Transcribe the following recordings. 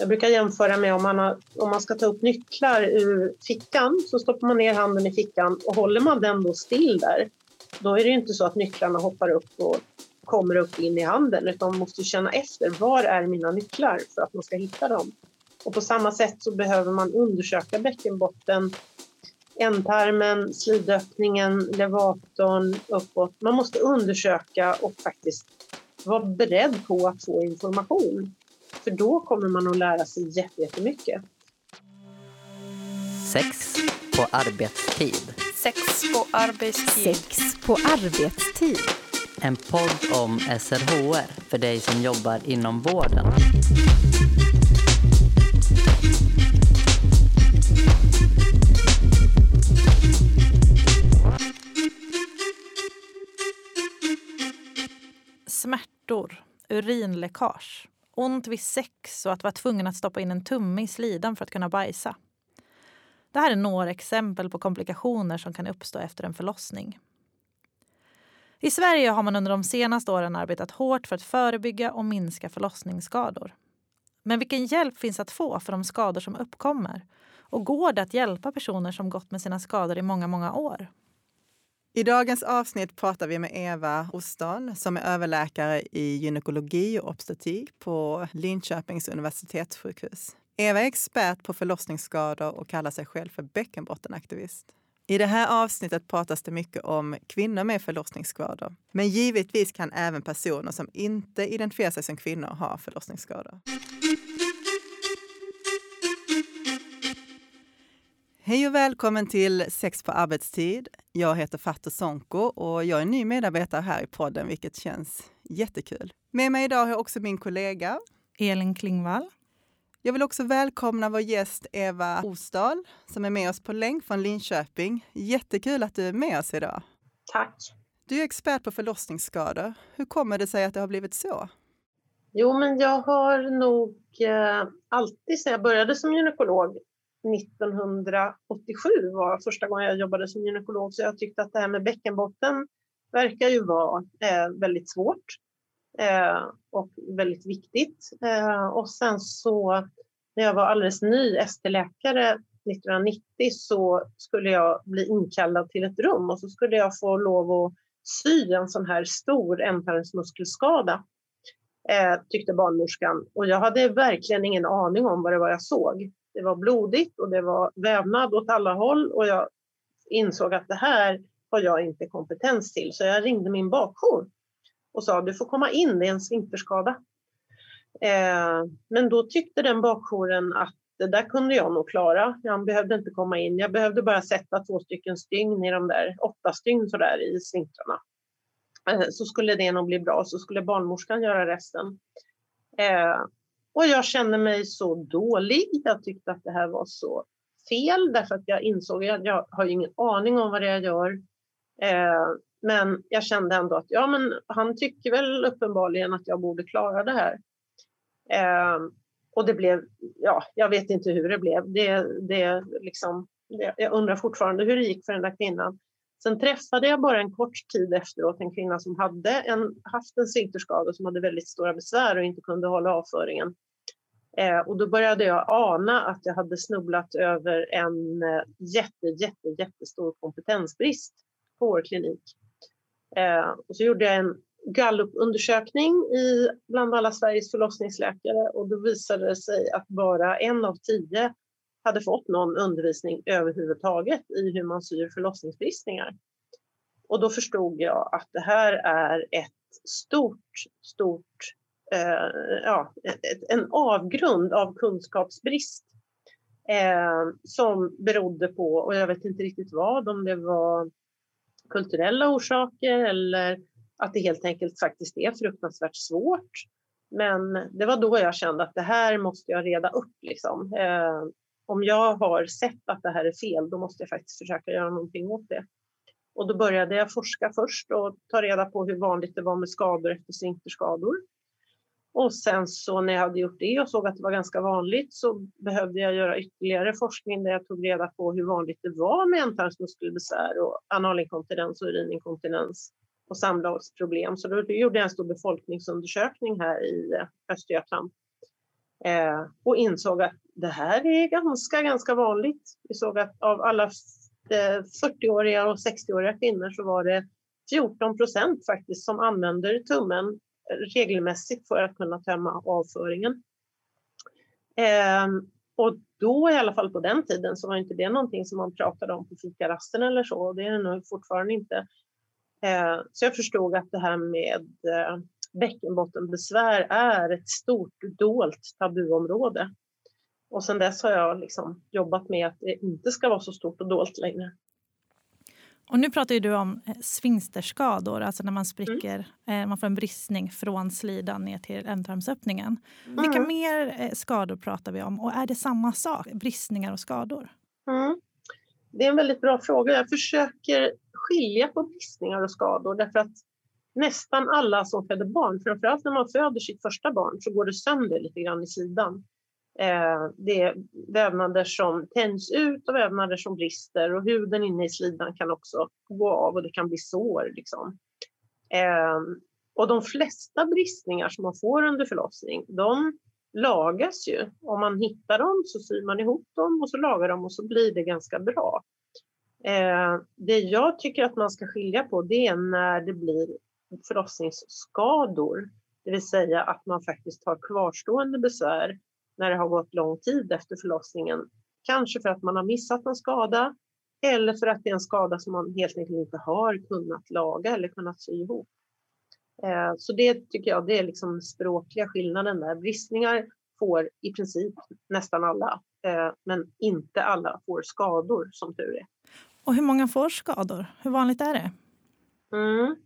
Jag brukar jämföra med om man, har, om man ska ta upp nycklar ur fickan så stoppar man ner handen i fickan och håller man den då still där då är det inte så att nycklarna hoppar upp och kommer upp in i handen utan man måste känna efter var är mina nycklar för att man ska hitta dem. Och på samma sätt så behöver man undersöka bäckenbotten, ändtarmen, slidöppningen, levatorn uppåt. Man måste undersöka och faktiskt vara beredd på att få information. För då kommer man att lära sig jättemycket. Sex på arbetstid. Sex på arbetstid. Sex på arbetstid. En podd om SRHR för dig som jobbar inom vården. Smärtor, urinläckage, ont vid sex och att vara tvungen att stoppa in en tumme i slidan för att kunna bajsa. Det här är några exempel på komplikationer som kan uppstå efter en förlossning. I Sverige har man under de senaste åren arbetat hårt för att förebygga och minska förlossningsskador. Men vilken hjälp finns att få för de skador som uppkommer? Och går det att hjälpa personer som gått med sina skador i många, många år? I dagens avsnitt pratar vi med Eva Ostan som är överläkare i gynekologi och obstetrik på Linköpings universitetssjukhus. Eva är expert på förlossningsskador och kallar sig själv för bäckenbottenaktivist. I det här avsnittet pratas det mycket om kvinnor med förlossningsskador. Men givetvis kan även personer som inte identifierar sig som kvinnor ha förlossningsskador. Hej och välkommen till Sex på arbetstid. Jag heter Fatou Sonko och jag är ny medarbetare här i podden, vilket känns jättekul. Med mig idag har jag också min kollega Elin Klingvall. Jag vill också välkomna vår gäst Eva Osdal som är med oss på länk från Linköping. Jättekul att du är med oss idag. Tack. Du är expert på förlossningsskador. Hur kommer det sig att det har blivit så? Jo, men jag har nog eh, alltid sedan jag började som gynekolog 1987 var första gången jag jobbade som gynekolog, så jag tyckte att det här med bäckenbotten verkar ju vara eh, väldigt svårt eh, och väldigt viktigt. Eh, och sen så när jag var alldeles ny ST-läkare 1990 så skulle jag bli inkallad till ett rum och så skulle jag få lov att sy en sån här stor ändtarmsmuskelskada eh, tyckte barnmorskan. Och jag hade verkligen ingen aning om vad det var jag såg. Det var blodigt och det var vävnad åt alla håll och jag insåg att det här har jag inte kompetens till. Så jag ringde min bakjour och sa du får komma in, det är en sfinkterskada. Eh, men då tyckte den bakjouren att det där kunde jag nog klara. Jag behövde inte komma in. Jag behövde bara sätta två stycken stygn i de där, åtta stygn sådär i sfinktrarna. Eh, så skulle det nog bli bra, så skulle barnmorskan göra resten. Eh, och jag kände mig så dålig. Jag tyckte att det här var så fel därför att jag insåg att jag har ingen aning om vad det är jag gör. Eh, men jag kände ändå att ja, men han tycker väl uppenbarligen att jag borde klara det här. Eh, och det blev, ja, jag vet inte hur det blev. Det, det liksom, det, jag undrar fortfarande hur det gick för den där kvinnan. Sen träffade jag bara en kort tid efteråt en kvinna som hade en, haft en sfinkterskada som hade väldigt stora besvär och inte kunde hålla avföringen. Eh, och då började jag ana att jag hade snubblat över en eh, jätte, jätte, jättestor kompetensbrist på vår klinik. Eh, och så gjorde jag en gallupundersökning i, bland alla Sveriges förlossningsläkare och då visade det sig att bara en av tio hade fått någon undervisning överhuvudtaget i hur man syr förlossningsbristningar. Och då förstod jag att det här är ett stort, stort, eh, ja, ett, en avgrund av kunskapsbrist eh, som berodde på, och jag vet inte riktigt vad, om det var kulturella orsaker eller att det helt enkelt faktiskt är fruktansvärt svårt. Men det var då jag kände att det här måste jag reda upp. Liksom. Eh, om jag har sett att det här är fel, då måste jag faktiskt försöka göra någonting åt det. Och då började jag forska först och ta reda på hur vanligt det var med skador efter sfinkterskador. Och sen så när jag hade gjort det och såg att det var ganska vanligt så behövde jag göra ytterligare forskning där jag tog reda på hur vanligt det var med ändtarmsmuskelbesvär och analinkontinens och urininkontinens och samlagsproblem. Så då gjorde jag en stor befolkningsundersökning här i eh, Östergötland Eh, och insåg att det här är ganska, ganska vanligt. Vi såg att av alla eh, 40-åriga och 60-åriga kvinnor så var det 14 procent faktiskt som använder tummen regelmässigt för att kunna tömma avföringen. Eh, och då i alla fall på den tiden så var inte det någonting som man pratade om på fikarasten eller så. Det är det nog fortfarande inte. Eh, så jag förstod att det här med eh, bäckenbottenbesvär är ett stort dolt tabuområde. Och sedan dess har jag liksom jobbat med att det inte ska vara så stort och dolt längre. Och nu pratar du om eh, sfinkterskador, alltså när man spricker, mm. man får en bristning från slidan ner till ändtarmsöppningen. Mm. Vilka mer eh, skador pratar vi om och är det samma sak, bristningar och skador? Mm. Det är en väldigt bra fråga. Jag försöker skilja på bristningar och skador därför att nästan alla som föder barn, framförallt när man föder sitt första barn, så går det sönder lite grann i sidan. Eh, det är vävnader som tänds ut och vävnader som brister och huden inne i slidan kan också gå av och det kan bli sår. Liksom. Eh, och de flesta bristningar som man får under förlossning, de lagas ju. Om man hittar dem så syr man ihop dem och så lagar de och så blir det ganska bra. Eh, det jag tycker att man ska skilja på det är när det blir förlossningsskador, det vill säga att man faktiskt har kvarstående besvär när det har gått lång tid efter förlossningen. Kanske för att man har missat en skada eller för att det är en skada som man helt enkelt inte har kunnat laga eller kunnat sy ihop. Eh, så det tycker jag det är liksom språkliga skillnaden där. Bristningar får i princip nästan alla, eh, men inte alla får skador som tur är. Och hur många får skador? Hur vanligt är det? Mm.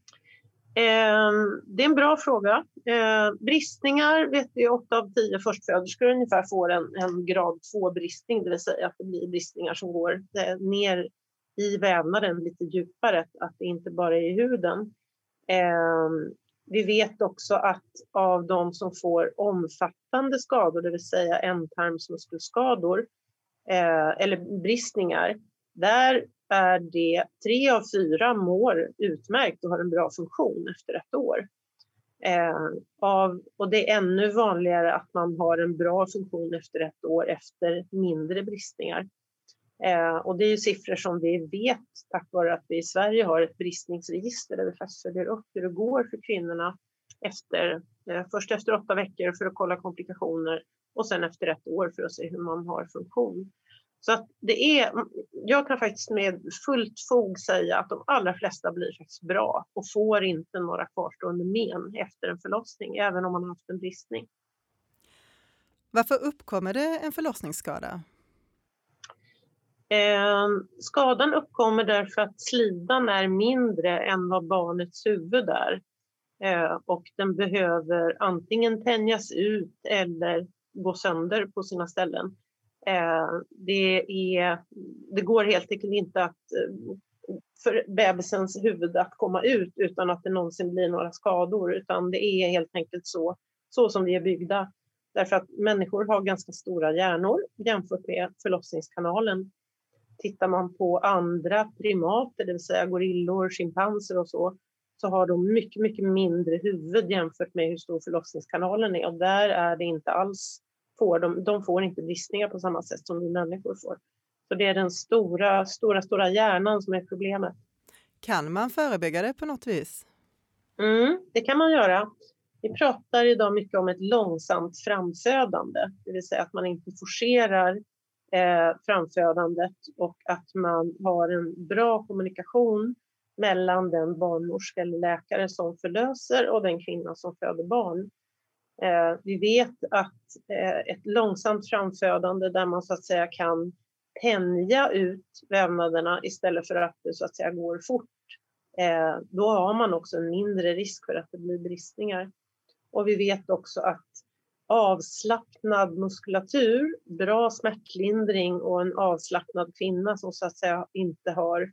Eh, det är en bra fråga. Eh, bristningar vet vi 8 av 10 förstföderskor ungefär får en, en grad 2-bristning, det vill säga att det blir bristningar som går eh, ner i vävnaden lite djupare, att det inte bara är i huden. Eh, vi vet också att av de som får omfattande skador, det vill säga ändtarmsmuskelskador eh, eller bristningar, där är det tre av fyra mår utmärkt och har en bra funktion efter ett år. Eh, av, och det är ännu vanligare att man har en bra funktion efter ett år efter mindre bristningar. Eh, och det är siffror som vi vet tack vare att vi i Sverige har ett bristningsregister där vi faktiskt följer upp hur det går för kvinnorna efter, eh, först efter åtta veckor för att kolla komplikationer och sen efter ett år för att se hur man har funktion. Så det är, jag kan faktiskt med fullt fog säga att de allra flesta blir faktiskt bra och får inte några kvarstående men efter en förlossning, även om man har haft en bristning. Varför uppkommer det en förlossningsskada? Eh, skadan uppkommer därför att slidan är mindre än vad barnets huvud är. Eh, och den behöver antingen tänjas ut eller gå sönder på sina ställen. Eh, det, är, det går helt enkelt inte att eh, för bebisens huvud att komma ut utan att det någonsin blir några skador, utan det är helt enkelt så, så som vi är byggda. Därför att människor har ganska stora hjärnor jämfört med förlossningskanalen. Tittar man på andra primater, det vill säga gorillor, schimpanser och så, så har de mycket, mycket mindre huvud jämfört med hur stor förlossningskanalen är och där är det inte alls får de, de får inte bristningar på samma sätt som vi människor får. Så det är den stora, stora, stora hjärnan som är problemet. Kan man förebygga det på något vis? Mm, det kan man göra. Vi pratar idag mycket om ett långsamt framfödande, det vill säga att man inte forcerar eh, framfödandet och att man har en bra kommunikation mellan den barnmorska eller läkare som förlöser och den kvinna som föder barn. Eh, vi vet att eh, ett långsamt framfödande där man så att säga kan tänja ut vävnaderna istället för att det så att säga går fort, eh, då har man också en mindre risk för att det blir bristningar. Och vi vet också att avslappnad muskulatur, bra smärtlindring och en avslappnad kvinna som så att säga inte har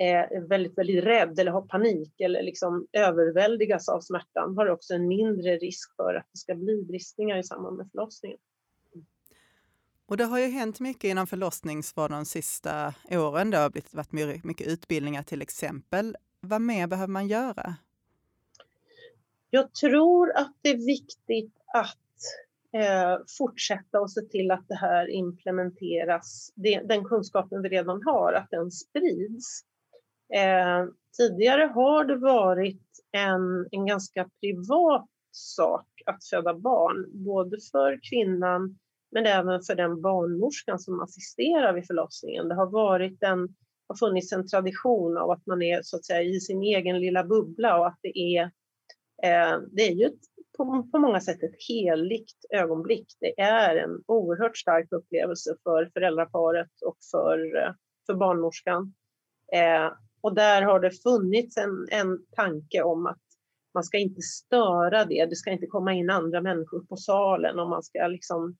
är väldigt, väldigt rädd eller har panik eller liksom överväldigas av smärtan har också en mindre risk för att det ska bli bristningar i samband med förlossningen. Och det har ju hänt mycket inom förlossningsvården de sista åren. Det har blivit, varit mycket utbildningar till exempel. Vad mer behöver man göra? Jag tror att det är viktigt att eh, fortsätta och se till att det här implementeras, det, den kunskapen vi redan har, att den sprids. Eh, tidigare har det varit en, en ganska privat sak att föda barn, både för kvinnan men även för den barnmorskan som assisterar vid förlossningen. Det har varit en, har funnits en tradition av att man är så att säga i sin egen lilla bubbla och att det är, eh, det är ju ett, på, på många sätt ett heligt ögonblick. Det är en oerhört stark upplevelse för föräldraparet och för, eh, för barnmorskan. Eh, och där har det funnits en, en tanke om att man ska inte störa det. Det ska inte komma in andra människor på salen och man ska liksom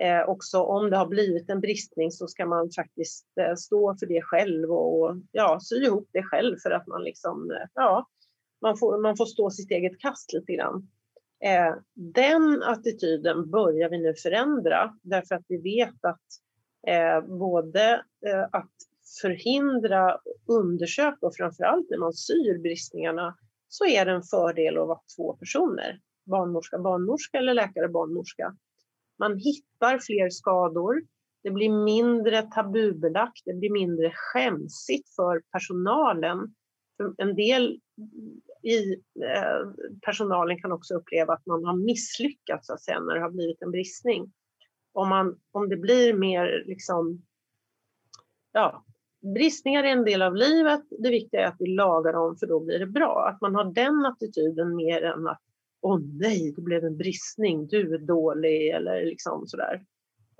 eh, också om det har blivit en bristning så ska man faktiskt eh, stå för det själv och, och, ja, sy ihop det själv för att man liksom, eh, ja, man får, man får stå sitt eget kast lite grann. Eh, den attityden börjar vi nu förändra därför att vi vet att eh, både eh, att förhindra, undersöka och framförallt när man syr bristningarna så är det en fördel att vara två personer. Barnmorska, barnmorska eller läkare, barnmorska. Man hittar fler skador. Det blir mindre tabubelagt, det blir mindre skämsigt för personalen. För en del i eh, personalen kan också uppleva att man har misslyckats så att säga, när det har blivit en bristning. Om, man, om det blir mer liksom, ja, bristningar är en del av livet. Det viktiga är att vi lagar dem för då blir det bra. Att man har den attityden mer än att åh nej, det blev en bristning, du är dålig eller liksom sådär.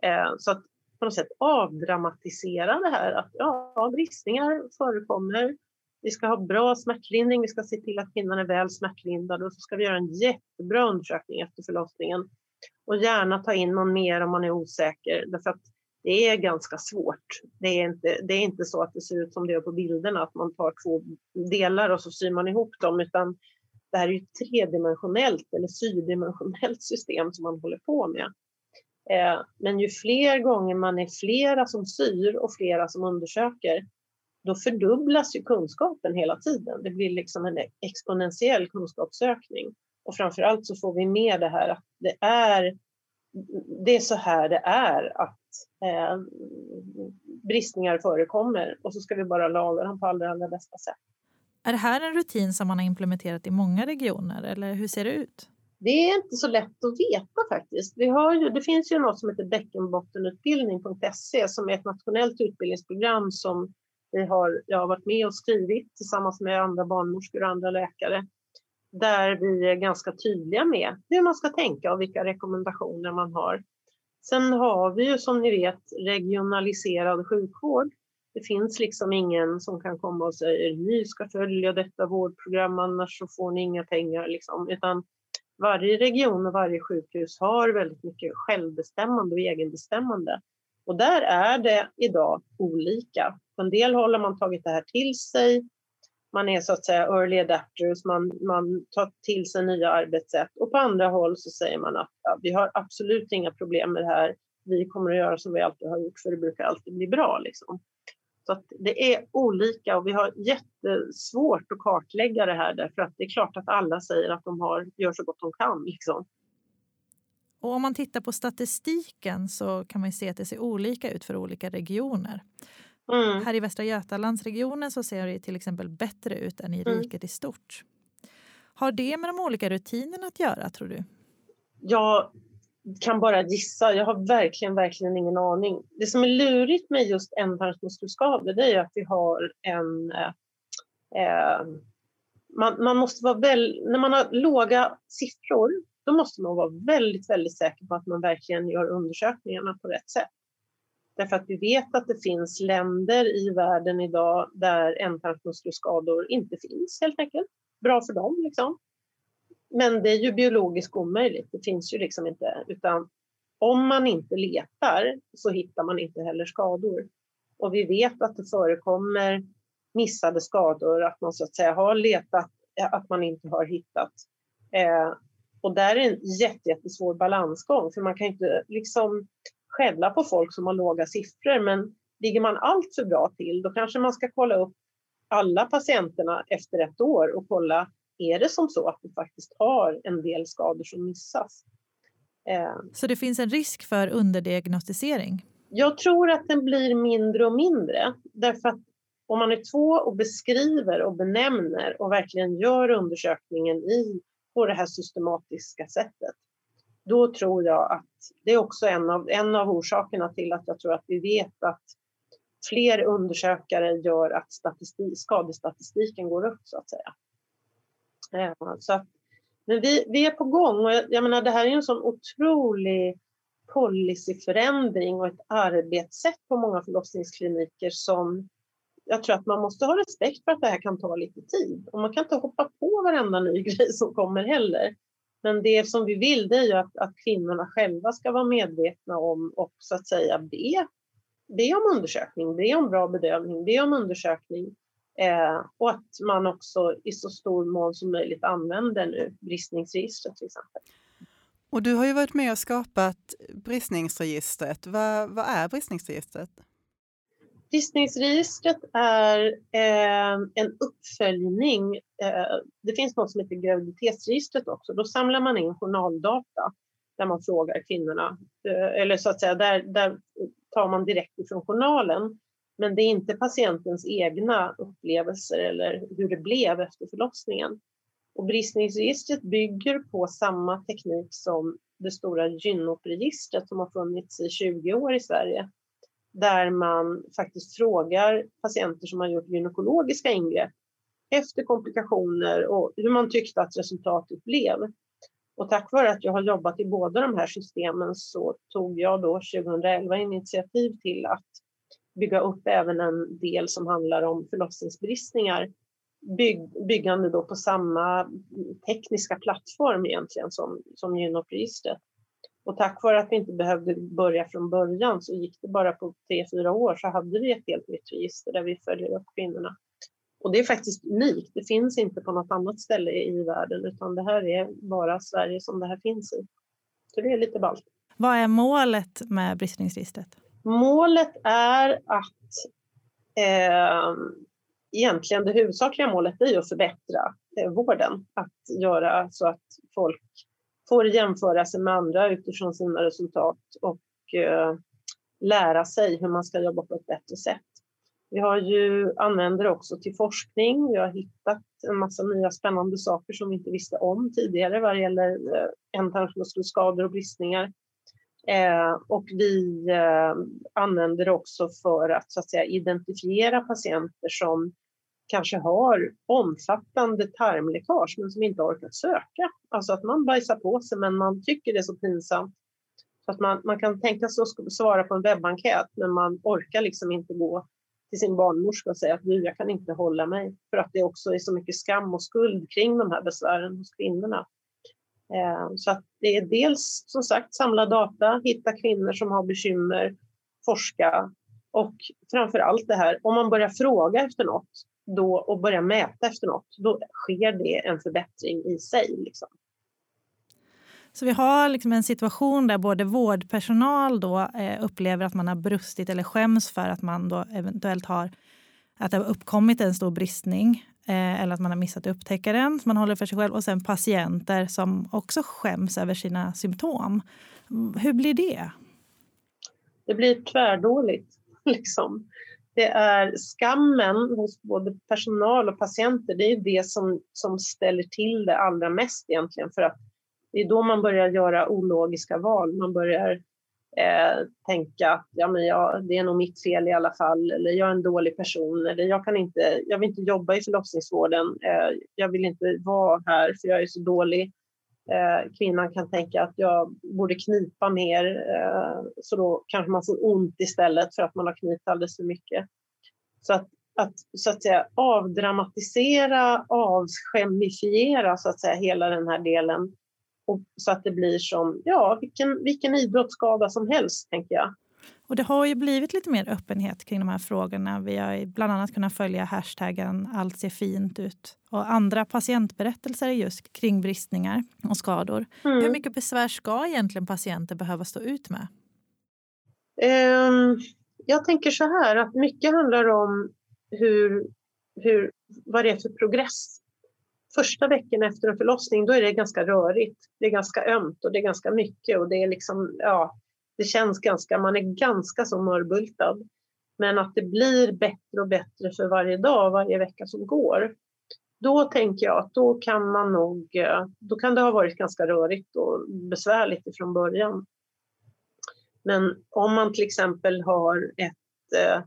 Eh, så att på något sätt avdramatisera det här att ja, bristningar förekommer. Vi ska ha bra smärtlindring, vi ska se till att kvinnan är väl smärtlindad och så ska vi göra en jättebra undersökning efter förlossningen. Och gärna ta in någon mer om man är osäker därför att det är ganska svårt. Det är, inte, det är inte så att det ser ut som det gör på bilderna, att man tar två delar och så syr man ihop dem, utan det här är ju ett tredimensionellt eller sydimensionellt system som man håller på med. Eh, men ju fler gånger man är flera som syr och flera som undersöker, då fördubblas ju kunskapen hela tiden. Det blir liksom en exponentiell kunskapsökning. Och framför allt så får vi med det här att det är, det är så här det är att eh, bristningar förekommer och så ska vi bara laga dem på allra, allra bästa sätt. Är det här en rutin som man har implementerat i många regioner eller hur ser det ut? Det är inte så lätt att veta faktiskt. Vi har ju, det finns ju något som heter bäckenbottenutbildning.se som är ett nationellt utbildningsprogram som vi har, jag har varit med och skrivit tillsammans med andra barnmorskor och andra läkare där vi är ganska tydliga med hur man ska tänka och vilka rekommendationer man har. Sen har vi ju som ni vet regionaliserad sjukvård. Det finns liksom ingen som kan komma och säga ni ska följa detta vårdprogram annars så får ni inga pengar. Liksom. Utan varje region och varje sjukhus har väldigt mycket självbestämmande och egenbestämmande. Och där är det idag olika. På en del håll har man tagit det här till sig man är så att säga early adapters, man, man tar till sig nya arbetssätt och på andra håll så säger man att ja, vi har absolut inga problem med det här. Vi kommer att göra som vi alltid har gjort för det brukar alltid bli bra. Liksom. Så att det är olika och vi har jättesvårt att kartlägga det här därför att det är klart att alla säger att de har, gör så gott de kan. Liksom. Och om man tittar på statistiken så kan man se att det ser olika ut för olika regioner. Mm. Här i Västra Götalandsregionen så ser det till exempel bättre ut än i mm. riket i stort. Har det med de olika rutinerna att göra tror du? Jag kan bara gissa. Jag har verkligen, verkligen ingen aning. Det som är lurigt med just ändtarmsmuskelskador det är att vi har en... Eh, man, man, måste vara väl, när man har låga siffror då måste man vara väldigt, väldigt säker på att man verkligen gör undersökningarna på rätt sätt. Därför att vi vet att det finns länder i världen idag där ändtarmsmuskelskador inte finns helt enkelt. Bra för dem liksom. Men det är ju biologiskt omöjligt. Det finns ju liksom inte. Utan om man inte letar så hittar man inte heller skador. Och vi vet att det förekommer missade skador, att man så att säga har letat, eh, att man inte har hittat. Eh, och där är en jättesvår balansgång, för man kan inte liksom skälla på folk som har låga siffror, men ligger man allt för bra till, då kanske man ska kolla upp alla patienterna efter ett år och kolla, är det som så att vi faktiskt har en del skador som missas? Eh, Så det finns en risk för underdiagnostisering? Jag tror att den blir mindre och mindre. Därför att om man är två och beskriver och benämner och verkligen gör undersökningen i, på det här systematiska sättet, då tror jag att det är också en av, en av orsakerna till att jag tror att vi vet att fler undersökare gör att statistik, skadestatistiken går upp så att säga. Eh, så att, men vi, vi är på gång och jag, jag menar det här är en sån otrolig policyförändring och ett arbetssätt på många förlossningskliniker som jag tror att man måste ha respekt för att det här kan ta lite tid. Och man kan inte hoppa på varenda ny grej som kommer heller. Men det som vi vill det är ju att, att kvinnorna själva ska vara medvetna om och så att säga be, be om undersökning, be om bra bedövning, be om undersökning. Eh, och att man också i så stor mån som möjligt använder nu bristningsregistret till exempel. Och du har ju varit med och skapat bristningsregistret. Vad, vad är bristningsregistret? Bristningsregistret är eh, en uppföljning. Eh, det finns något som heter graviditetsregistret också. Då samlar man in journaldata där man frågar kvinnorna. Eh, eller så att säga, där, där tar man direkt ifrån journalen. Men det är inte patientens egna upplevelser eller hur det blev efter förlossningen. Och bristningsregistret bygger på samma teknik som det stora gynopregistret som har funnits i 20 år i Sverige. Där man faktiskt frågar patienter som har gjort gynekologiska ingrepp efter komplikationer och hur man tyckte att resultatet blev. Och tack vare att jag har jobbat i båda de här systemen så tog jag då 2011 initiativ till att bygga upp även en del som handlar om förlossningsbristningar bygg, byggande då på samma tekniska plattform egentligen som, som gynopregistret. Och tack vare att vi inte behövde börja från början så gick det bara på tre, fyra år så hade vi ett helt nytt register där vi följer upp kvinnorna. Och det är faktiskt unikt. Det finns inte på något annat ställe i världen utan det här är bara Sverige som det här finns i. Så det är lite ballt. Vad är målet med bristningsregistret? Målet är att eh, egentligen det huvudsakliga målet är att förbättra eh, vården. Att göra så att folk får jämföra sig med andra utifrån sina resultat och eh, lära sig hur man ska jobba på ett bättre sätt. Vi har ju, använder det också till forskning. Vi har hittat en massa nya spännande saker som vi inte visste om tidigare vad det gäller eh, ändtarmsmuskelskador och bristningar. Eh, och vi eh, använder det också för att, så att säga, identifiera patienter som kanske har omfattande tarmläckage men som inte orkat söka. Alltså att man bajsar på sig men man tycker det är så pinsamt. Så att man, man kan tänka sig att svara på en webbenkät men man orkar liksom inte gå till sin barnmorska och säga att du, jag kan inte hålla mig. För att det också är så mycket skam och skuld kring de här besvären hos kvinnorna. Eh, så att det är dels som sagt samla data, hitta kvinnor som har bekymmer, forska och framför allt det här, om man börjar fråga efter något då, och börjar mäta efter något, då sker det en förbättring i sig. Liksom. Så vi har liksom en situation där både vårdpersonal då, eh, upplever att man har brustit eller skäms för att man då eventuellt har att det har uppkommit en stor bristning eh, eller att man har missat att upptäcka den. Man håller för sig själv. Och sen patienter som också skäms över sina symptom. Hur blir det? Det blir tvärdåligt. Liksom det är skammen hos både personal och patienter, det är det som, som ställer till det allra mest egentligen. För att det är då man börjar göra ologiska val. Man börjar eh, tänka att ja, men det är nog mitt fel i alla fall, eller jag är en dålig person, eller jag, kan inte, jag vill inte jobba i förlossningsvården, eh, jag vill inte vara här för jag är så dålig. Eh, kvinnan kan tänka att jag borde knipa mer, eh, så då kanske man får ont istället för att man har knipit alldeles för mycket. Så att, att, så att säga, avdramatisera, avskemifiera så att säga, hela den här delen och, så att det blir som ja, vilken, vilken idrottsskada som helst, tänker jag. Och det har ju blivit lite mer öppenhet kring de här frågorna. Vi har bland annat kunnat följa hashtaggen allt ser fint ut och andra patientberättelser just kring bristningar och skador. Mm. Hur mycket besvär ska egentligen patienter behöva stå ut med? Um, jag tänker så här att mycket handlar om hur, hur, vad det är för progress. första veckan efter en förlossning, då är det ganska rörigt. Det är ganska ömt och det är ganska mycket och det är liksom, ja, det känns ganska, man är ganska så mörbultad. Men att det blir bättre och bättre för varje dag, varje vecka som går. Då tänker jag att då kan man nog, eh, då kan det ha varit ganska rörigt och besvärligt ifrån början. Men om man till exempel har ett, eh,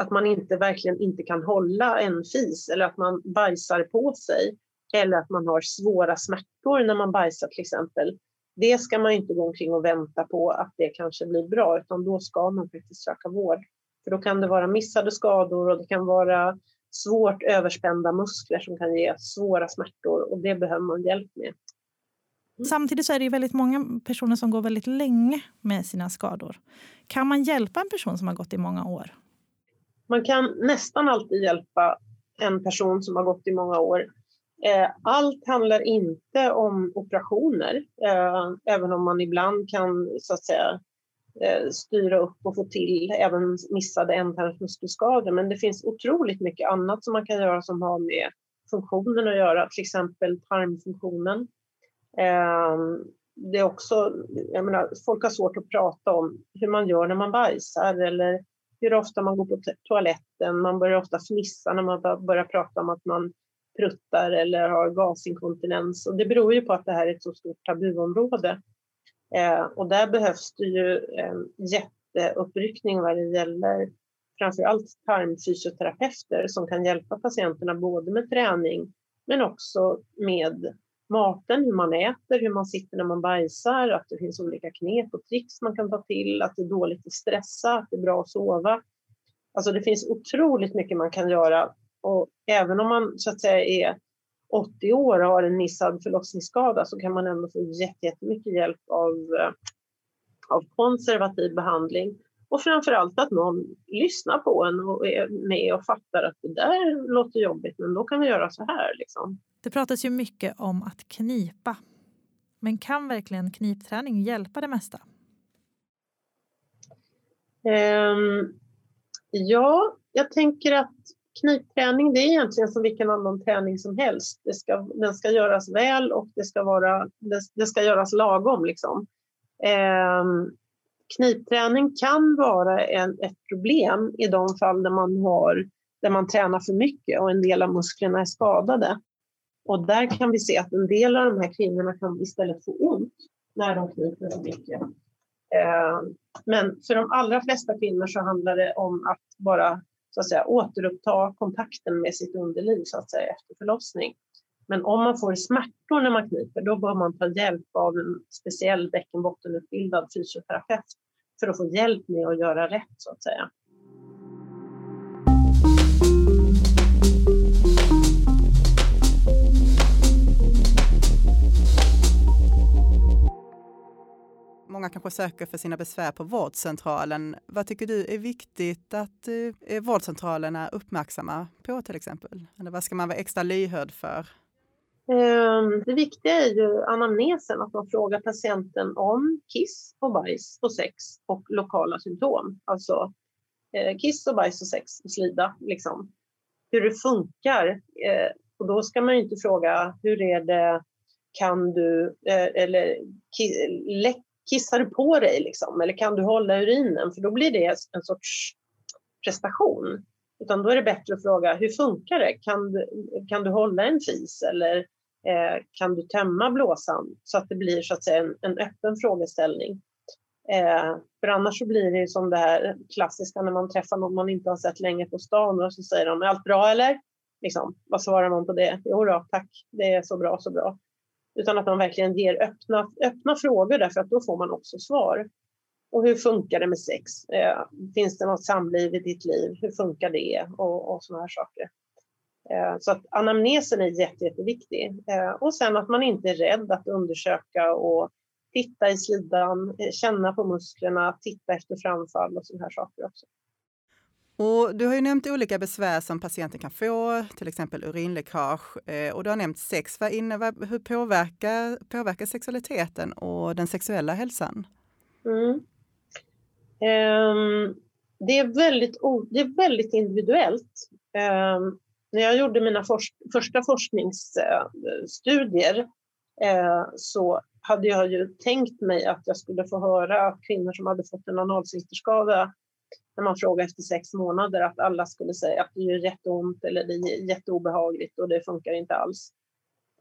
att man inte verkligen inte kan hålla en fis eller att man bajsar på sig eller att man har svåra smärtor när man bajsar till exempel. Det ska man inte gå omkring och vänta på att det kanske blir bra utan då ska man faktiskt söka vård. För då kan det vara missade skador och det kan vara svårt överspända muskler som kan ge svåra smärtor och det behöver man hjälp med. Mm. Samtidigt så är det ju väldigt många personer som går väldigt länge med sina skador. Kan man hjälpa en person som har gått i många år? Man kan nästan alltid hjälpa en person som har gått i många år. Eh, allt handlar inte om operationer, eh, även om man ibland kan så att säga eh, styra upp och få till även missade ändtarmsmuskelskador. Men det finns otroligt mycket annat som man kan göra som har med funktionen att göra, till exempel tarmfunktionen. Ehm, det är också, jag menar, folk har svårt att prata om hur man gör när man bajsar eller hur ofta man går på toaletten. Man börjar ofta fnissa när man börjar prata om att man pruttar eller har gasinkontinens. Och det beror ju på att det här är ett så stort tabuområde. Eh, och där behövs det ju en jätteuppryckning vad det gäller framför allt tarmfysioterapeuter som kan hjälpa patienterna både med träning men också med maten, hur man äter, hur man sitter när man bajsar, att det finns olika knep och tricks man kan ta till, att det är dåligt att stressa, att det är bra att sova. Alltså det finns otroligt mycket man kan göra och även om man så att säga är 80 år och har en missad förlossningsskada så kan man ändå få jättemycket hjälp av, eh, av konservativ behandling. Och framför allt att någon lyssnar på en och är med och fattar att det där låter jobbigt men då kan vi göra så här. Liksom. Det pratas ju mycket om att knipa. Men kan verkligen knipträning hjälpa det mesta? Um, ja, jag tänker att knipträning det är egentligen som vilken annan träning som helst. Det ska, den ska göras väl och det ska, vara, det, det ska göras lagom. Liksom. Eh, knipträning kan vara en, ett problem i de fall där man, har, där man tränar för mycket och en del av musklerna är skadade. Och där kan vi se att en del av de här kvinnorna kan istället få ont när de kniper för mycket. Ehm, men för de allra flesta kvinnor så handlar det om att bara så att säga, återuppta kontakten med sitt underliv så att säga, efter förlossning. Men om man får smärtor när man kniper, då bör man ta hjälp av en speciell bäckenbottenutbildad fysioterapeut för att få hjälp med att göra rätt så att säga. Man kanske söker för sina besvär på vårdcentralen. Vad tycker du är viktigt att eh, eh vårdcentralerna uppmärksamma på till exempel? Eller vad ska man vara extra lyhörd för? Ehm, det viktiga är ju anamnesen, att man frågar patienten om kiss och bajs och sex och lokala symptom. Alltså eh, kiss och bajs och sex och slida, liksom. Hur det funkar. Eh, och då ska man ju inte fråga hur är det, kan du, eller läcker kissar du på dig liksom? Eller kan du hålla urinen? För då blir det en sorts prestation. Utan då är det bättre att fråga hur funkar det? Kan du, kan du hålla en fis eller eh, kan du tömma blåsan? Så att det blir så att säga en, en öppen frågeställning. Eh, för annars så blir det som det här klassiska när man träffar någon man inte har sett länge på stan och så säger de är allt bra eller? Liksom, vad svarar man på det? Jo då, tack, det är så bra, så bra. Utan att man verkligen ger öppna, öppna frågor därför att då får man också svar. Och hur funkar det med sex? Eh, finns det något samliv i ditt liv? Hur funkar det? Och, och sådana här saker. Eh, så att anamnesen är jätte, jätteviktig. Eh, och sen att man inte är rädd att undersöka och titta i slidan, känna på musklerna, titta efter framfall och sådana här saker också. Och du har ju nämnt olika besvär som patienten kan få, till exempel urinläckage. Eh, och du har nämnt sex. Vad innebär, hur påverkar, påverkar sexualiteten och den sexuella hälsan? Mm. Um, det, är väldigt, det är väldigt individuellt. Um, när jag gjorde mina forsk första forskningsstudier eh, så hade jag ju tänkt mig att jag skulle få höra att kvinnor som hade fått en analsfinkterskada när man frågade efter sex månader att alla skulle säga att det gör jätteont eller det är jätteobehagligt och det funkar inte alls.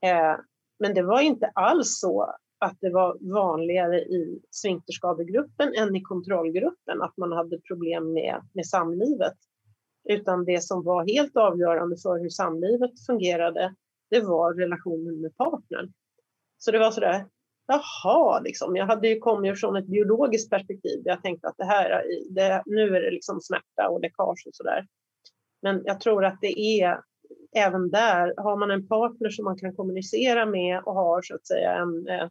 Eh, men det var inte alls så att det var vanligare i sfinkterskadegruppen än i kontrollgruppen att man hade problem med, med samlivet. Utan det som var helt avgörande för hur samlivet fungerade, det var relationen med partnern. Så det var sådär, jaha, liksom. jag hade ju kommit från ett biologiskt perspektiv. Jag tänkte att det här, det, nu är det liksom smärta och läckage och sådär. Men jag tror att det är även där, har man en partner som man kan kommunicera med och har så att säga en, eh,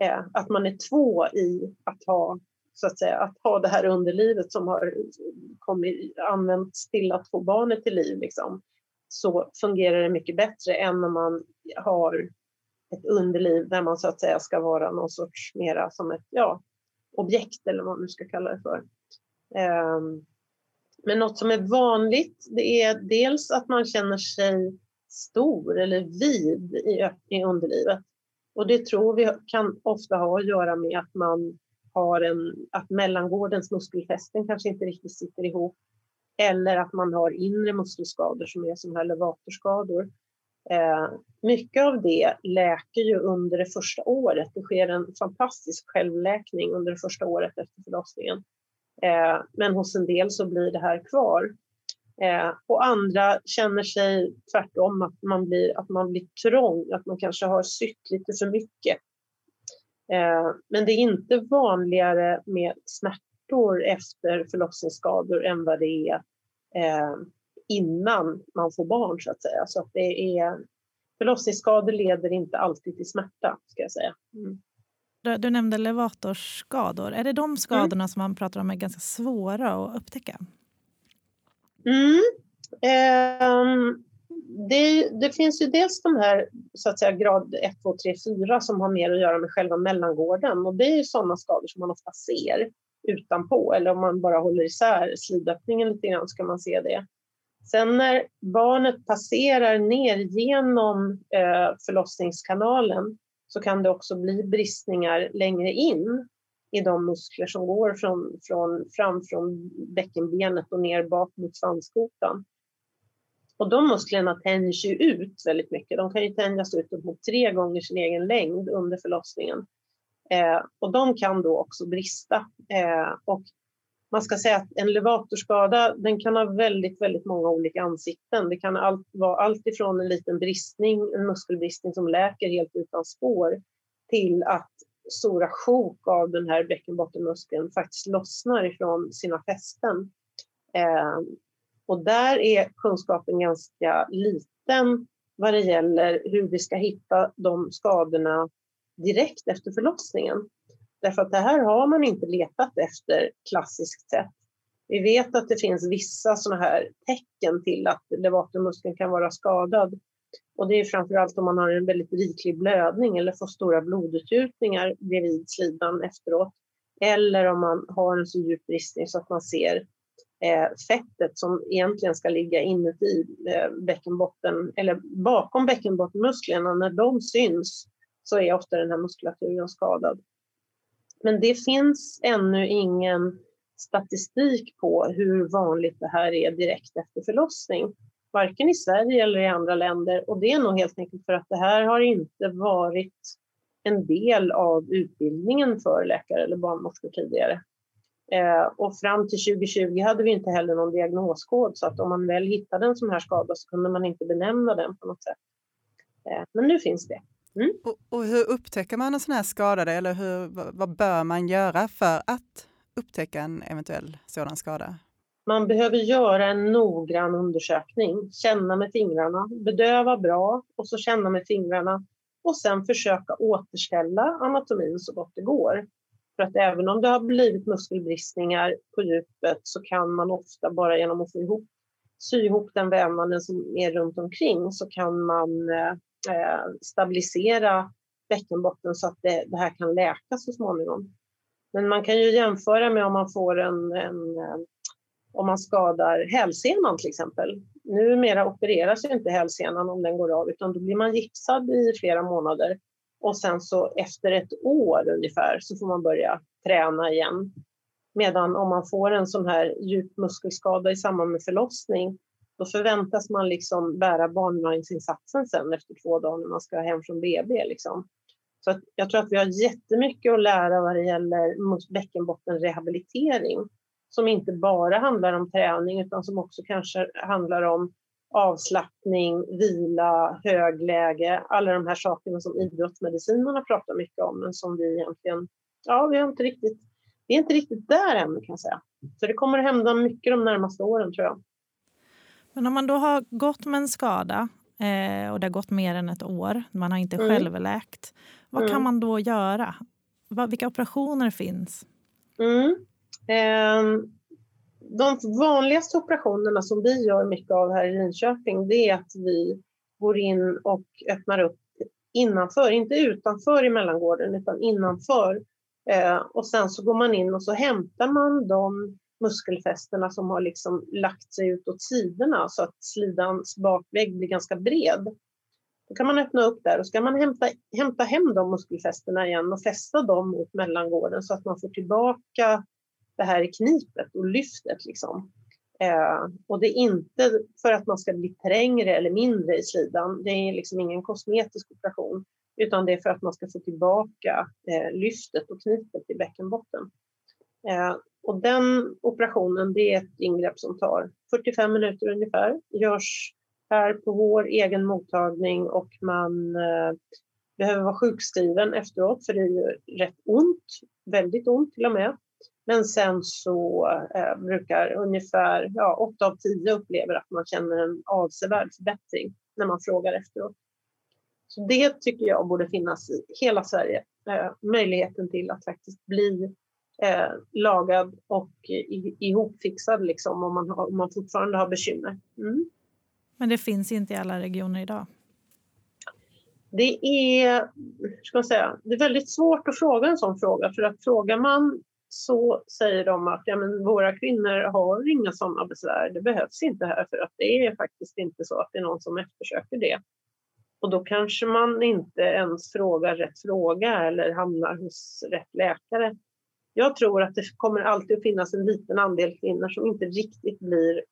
eh att man är två i att ha så att säga, att ha det här underlivet som har kommit, använts till att få barnet till liv, liksom, så fungerar det mycket bättre än när man har ett underliv där man så att säga ska vara någon sorts mera som ett ja, objekt eller vad man nu ska kalla det för. Ehm, men något som är vanligt det är dels att man känner sig stor eller vid i underlivet. Och det tror vi kan ofta ha att göra med att man har en, att mellangårdens muskelfästen kanske inte riktigt sitter ihop. Eller att man har inre muskelskador som är som här levatorskador. Eh, mycket av det läker ju under det första året. Det sker en fantastisk självläkning under det första året efter förlossningen. Eh, men hos en del så blir det här kvar. Eh, och andra känner sig tvärtom att man blir, att man blir trång, att man kanske har sytt lite för mycket. Men det är inte vanligare med smärtor efter förlossningsskador än vad det är innan man får barn så att säga. Så att det är, förlossningsskador leder inte alltid till smärta ska jag säga. Mm. Du, du nämnde levatorskador. Är det de skadorna mm. som man pratar om är ganska svåra att upptäcka? Mm. Eh, det, det, finns ju dels de här så att säga, grad 1, 2, 3, 4 som har mer att göra med själva mellangården och det är ju sådana skador som man ofta ser utanpå eller om man bara håller isär slidöppningen lite grann så kan man se det. Sen när barnet passerar ner genom eh, förlossningskanalen så kan det också bli bristningar längre in i de muskler som går från, från, fram från bäckenbenet och ner bak mot svanskotan. Och de musklerna tänjs ju ut väldigt mycket. De kan ju tänjas ut upp mot tre gånger sin egen längd under förlossningen. Eh, och de kan då också brista. Eh, och man ska säga att en levatorskada den kan ha väldigt, väldigt många olika ansikten. Det kan allt, vara allt ifrån en liten bristning, en muskelbristning som läker helt utan spår till att stora sjok av den här bäckenbottenmuskeln faktiskt lossnar ifrån sina fästen. Eh, och där är kunskapen ganska liten vad det gäller hur vi ska hitta de skadorna direkt efter förlossningen. Därför att det här har man inte letat efter klassiskt sett. Vi vet att det finns vissa sådana här tecken till att levatormuskeln kan vara skadad. Och det är framförallt om man har en väldigt riklig blödning eller får stora blodutgjutningar bredvid slidan efteråt. Eller om man har en så djup bristning så att man ser eh, fettet som egentligen ska ligga inuti eh, bäckenbotten eller bakom bäckenbottenmusklerna. När de syns så är ofta den här muskulaturen skadad. Men det finns ännu ingen statistik på hur vanligt det här är direkt efter förlossning. Varken i Sverige eller i andra länder. Och det är nog helt enkelt för att det här har inte varit en del av utbildningen för läkare eller barnmorskor tidigare. Eh, och fram till 2020 hade vi inte heller någon diagnoskod så att om man väl hittade en sån här skada så kunde man inte benämna den på något sätt. Eh, men nu finns det. Mm. Och, och, hur upptäcker man en sån här skada eller hur, vad bör man göra för att upptäcka en eventuell sådan skada? Man behöver göra en noggrann undersökning, känna med fingrarna, bedöva bra och så känna med fingrarna och sen försöka återställa anatomin så gott det går. För att även om det har blivit muskelbristningar på djupet så kan man ofta bara genom att få ihop, sy ihop den vävnaden som är runt omkring så kan man Eh, Eh, stabilisera bäckenbotten så att det, det, här kan läka så småningom. Men man kan ju jämföra med om man får en, en, eh, om man skadar hälsenan till exempel. Numera opereras ju inte hälsenan om den går av utan då blir man gipsad i flera månader och sen så efter ett år ungefär så får man börja träna igen. Medan om man får en sån här djup muskelskada i samband med förlossning då förväntas man liksom bära barnvagnsinsatsen sen efter två dagar när man ska hem från BB. Liksom. Så att jag tror att vi har jättemycket att lära vad det gäller bäckenbottenrehabilitering som inte bara handlar om träning utan som också kanske handlar om avslappning, vila, högläge, alla de här sakerna som idrottsmedicinerna pratar mycket om men som vi egentligen, ja vi är inte riktigt, vi är inte riktigt där än kan jag säga. Så det kommer att hända mycket de närmaste åren tror jag. Men om man då har gått med en skada eh, och det har gått mer än ett år, man har inte mm. självläkt, vad mm. kan man då göra? Vilka operationer finns? Mm. Eh, de vanligaste operationerna som vi gör mycket av här i Linköping det är att vi går in och öppnar upp innanför, inte utanför i mellangården utan innanför. Eh, och sen så går man in och så hämtar man de muskelfästena som har liksom lagt sig ut åt sidorna så att slidans bakvägg blir ganska bred. Då kan man öppna upp där och ska man hämta, hämta hem de muskelfästena igen och fästa dem mot mellangården så att man får tillbaka det här knipet och lyftet. Liksom. Eh, och det är inte för att man ska bli trängre eller mindre i slidan. Det är liksom ingen kosmetisk operation utan det är för att man ska få tillbaka eh, lyftet och knipet i bäckenbotten. Eh, och den operationen det är ett ingrepp som tar 45 minuter ungefär. Görs här på vår egen mottagning och man eh, behöver vara sjukskriven efteråt för det är ju rätt ont, väldigt ont till och med. Men sen så eh, brukar ungefär ja, 8 av 10 upplever att man känner en avsevärd förbättring när man frågar efteråt. Så det tycker jag borde finnas i hela Sverige, eh, möjligheten till att faktiskt bli eh, lagad och ihopfixad liksom, om, man har, om man fortfarande har bekymmer. Mm. Men det finns inte i alla regioner idag? Det är, ska man säga, det är väldigt svårt att fråga en sån fråga för att frågar man så säger de att ja, men våra kvinnor har inga sådana besvär, det behövs inte här för att det är faktiskt inte så att det är någon som eftersöker det. Och då kanske man inte ens frågar rätt fråga eller hamnar hos rätt läkare jag tror att det kommer alltid att finnas en liten andel kvinnor som inte riktigt blir...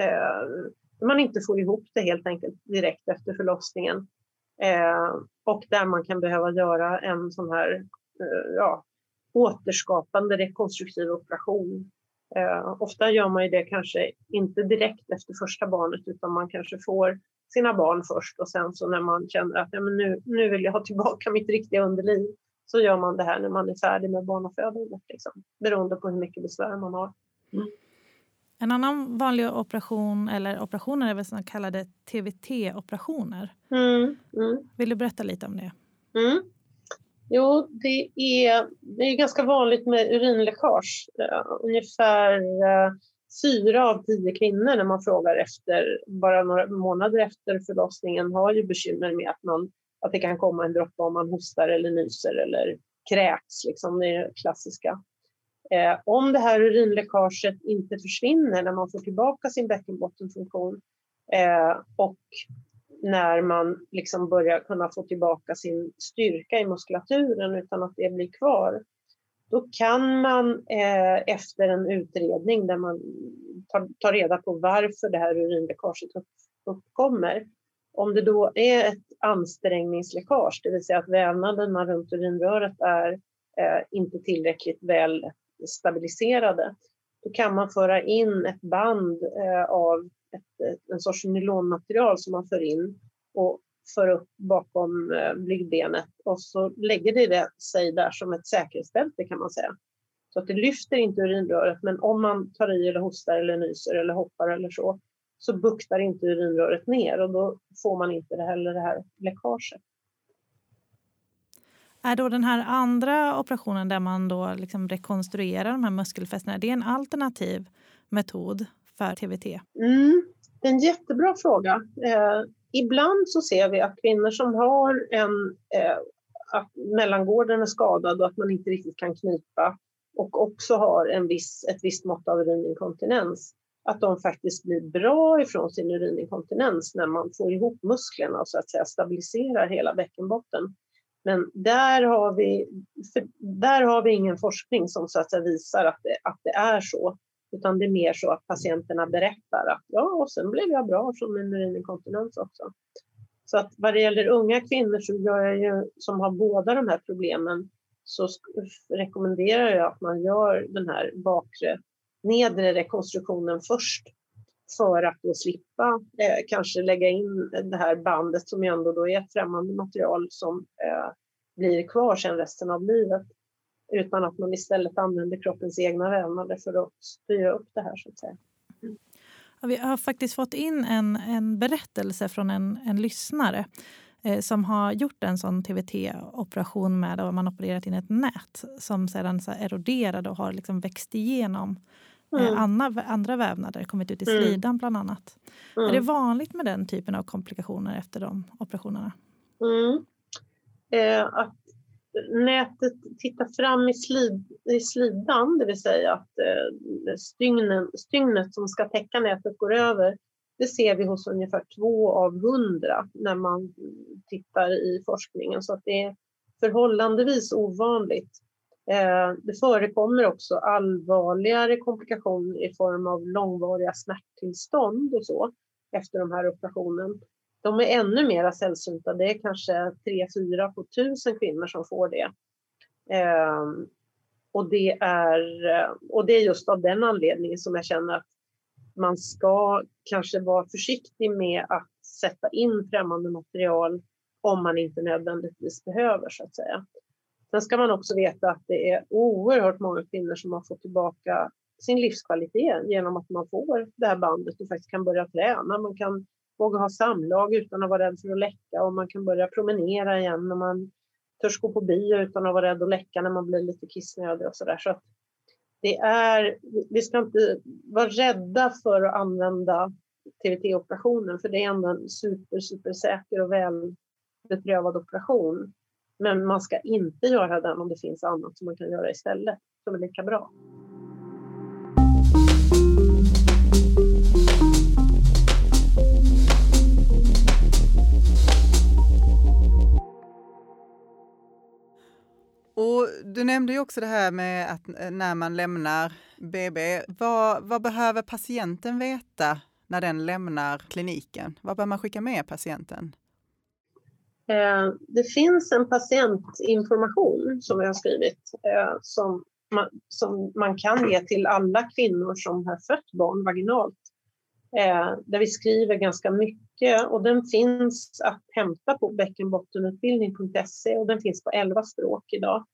Eh, man inte får ihop det helt enkelt direkt efter förlossningen. Eh, och där man kan behöva göra en sån här eh, ja, återskapande rekonstruktiv operation. Eh, ofta gör man ju det kanske inte direkt efter första barnet utan man kanske får sina barn först och sen så när man känner att ja, men nu, nu vill jag ha tillbaka mitt riktiga underliv så gör man det här när man är färdig med barnafödandet, liksom, beroende på hur mycket besvär man har. Mm. En annan vanlig operation, eller operationer är väl så kallade TVT-operationer. Mm, mm. Vill du berätta lite om det? Mm. Jo, det är, det är ganska vanligt med urinläckage. Uh, ungefär uh, fyra av tio kvinnor när man frågar efter, bara några månader efter förlossningen har ju bekymmer med att man att det kan komma en droppe om man hostar eller nyser eller kräks. Liksom, det är det klassiska. Eh, om det här urinläckaget inte försvinner när man får tillbaka sin bäckenbottenfunktion eh, och när man liksom börjar kunna få tillbaka sin styrka i muskulaturen utan att det blir kvar, då kan man eh, efter en utredning där man tar, tar, reda på varför det här urinläckaget uppkommer om det då är ett ansträngningsläckage, det vill säga att vävnaderna runt urinröret är eh, inte tillräckligt väl stabiliserade, då kan man föra in ett band eh, av ett, eh, en sorts nylonmaterial som man för in och för upp bakom eh, blygdbenet och så lägger det, det sig där som ett säkerhetsbälte kan man säga. Så att det lyfter inte urinröret men om man tar i eller hostar eller nyser eller hoppar eller så så buktar inte urinröret ner och då får man inte heller det här läckaget. Är då den här andra operationen där man då liksom rekonstruerar de här muskelfästena, det är en alternativ metod för TVT? Mm, det är en jättebra fråga. Eh, ibland så ser vi att kvinnor som har en eh, att mellangården är skadad och att man inte riktigt kan knipa och också har en viss, ett visst mått av urininkontinens att de faktiskt blir bra ifrån sin urininkontinens när man får ihop musklerna och så att säga stabiliserar hela bäckenbotten. Men där har vi, där har vi ingen forskning som så att säga visar att det, att det är så. Utan det är mer så att patienterna berättar att ja, och sen blev jag bra från min urininkontinens också. Så att vad det gäller unga kvinnor så gör jag ju, som har båda de här problemen så rekommenderar jag att man gör den här bakre nedre rekonstruktionen först för att då slippa eh, kanske lägga in det här bandet som ju ändå då är ett främmande material som eh, blir kvar sen resten av livet utan att man istället använder kroppens egna vävnader för att styra upp det här så att säga. Mm. Vi har faktiskt fått in en, en berättelse från en, en lyssnare eh, som har gjort en sån TVT-operation med där man opererat in ett nät som sedan så eroderade och har liksom växt igenom eh, mm. andra, andra vävnader, kommit ut i mm. slidan bland annat. Mm. Är det vanligt med den typen av komplikationer efter de operationerna? Mm. Eh, att nätet tittar fram i, slid, i slidan, det vill säga att eh, stygnen, stygnet som ska täcka nätet går över, det ser vi hos ungefär två av hundra när man tittar i forskningen. Så att det är förhållandevis ovanligt. Eh, det förekommer också allvarligare komplikationer i form av långvariga smärttillstånd och så efter de här operationen. De är ännu mer sällsynta. Det är kanske 3-4 på tusen kvinnor som får det. Eh, och, det är, och det är just av den anledningen som jag känner att man ska kanske vara försiktig med att sätta in främmande material om man inte nödvändigtvis behöver så att säga. Sen ska man också veta att det är oerhört många kvinnor som har fått tillbaka sin livskvalitet genom att man får det här bandet och faktiskt kan börja träna. Man kan våga ha samlag utan att vara rädd för att läcka och man kan börja promenera igen när man törs gå på bio utan att vara rädd att läcka när man blir lite kissnödig och sådär. Så det är, vi ska inte vara rädda för att använda TVT-operationen för det är ändå en super, super säker och väl beprövad operation. Men man ska inte göra den om det finns annat som man kan göra istället som är lika bra. Och du nämnde ju också det här med att eh, när man lämnar BB, vad, vad behöver patienten veta när den lämnar kliniken? Vad bör man skicka med patienten? Eh, det finns en patientinformation som vi har skrivit eh, som man, som man kan ge till alla kvinnor som har fött barn vaginalt. Eh, där vi skriver ganska mycket och den finns att hämta på bäckenbottenutbildning.se och den finns på 11 språk idag.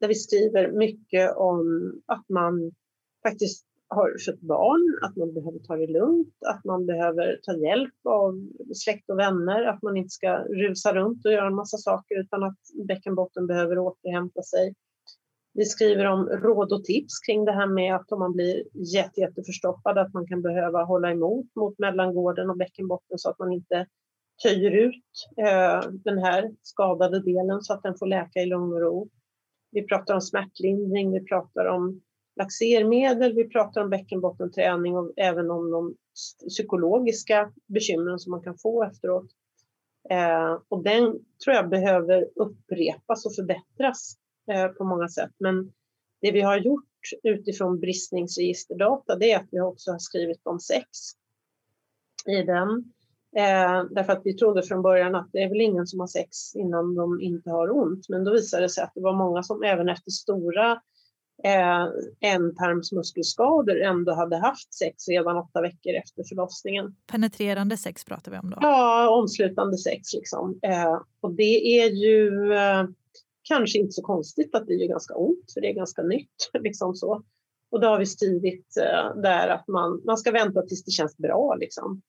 Där vi skriver mycket om att man faktiskt har fött barn, att man behöver ta det lugnt, att man behöver ta hjälp av släkt och vänner, att man inte ska rusa runt och göra en massa saker utan att bäckenbotten behöver återhämta sig. Vi skriver om råd och tips kring det här med att om man blir jätte, jätteförstoppad att man kan behöva hålla emot mot mellangården och bäckenbotten så att man inte töjer ut eh, den här skadade delen så att den får läka i lugn och ro. Vi pratar om smärtlindring, vi pratar om laxermedel, vi pratar om bäckenbottenträning och även om de psykologiska bekymren som man kan få efteråt. Eh, och den tror jag behöver upprepas och förbättras eh, på många sätt. Men det vi har gjort utifrån bristningsregisterdata det är att vi också har skrivit om sex i den. Eh, därför att vi trodde från början att det är väl ingen som har sex innan de inte har ont. Men då visade det sig att det var många som även efter stora eh, ändtarmsmuskelskador ändå hade haft sex redan åtta veckor efter förlossningen. Penetrerande sex pratar vi om då? Ja, omslutande sex. Liksom. Eh, och det är ju eh, kanske inte så konstigt att det gör ganska ont, för det är ganska nytt. Liksom så. Och då har vi skrivit eh, där att man, man ska vänta tills det känns bra. Liksom.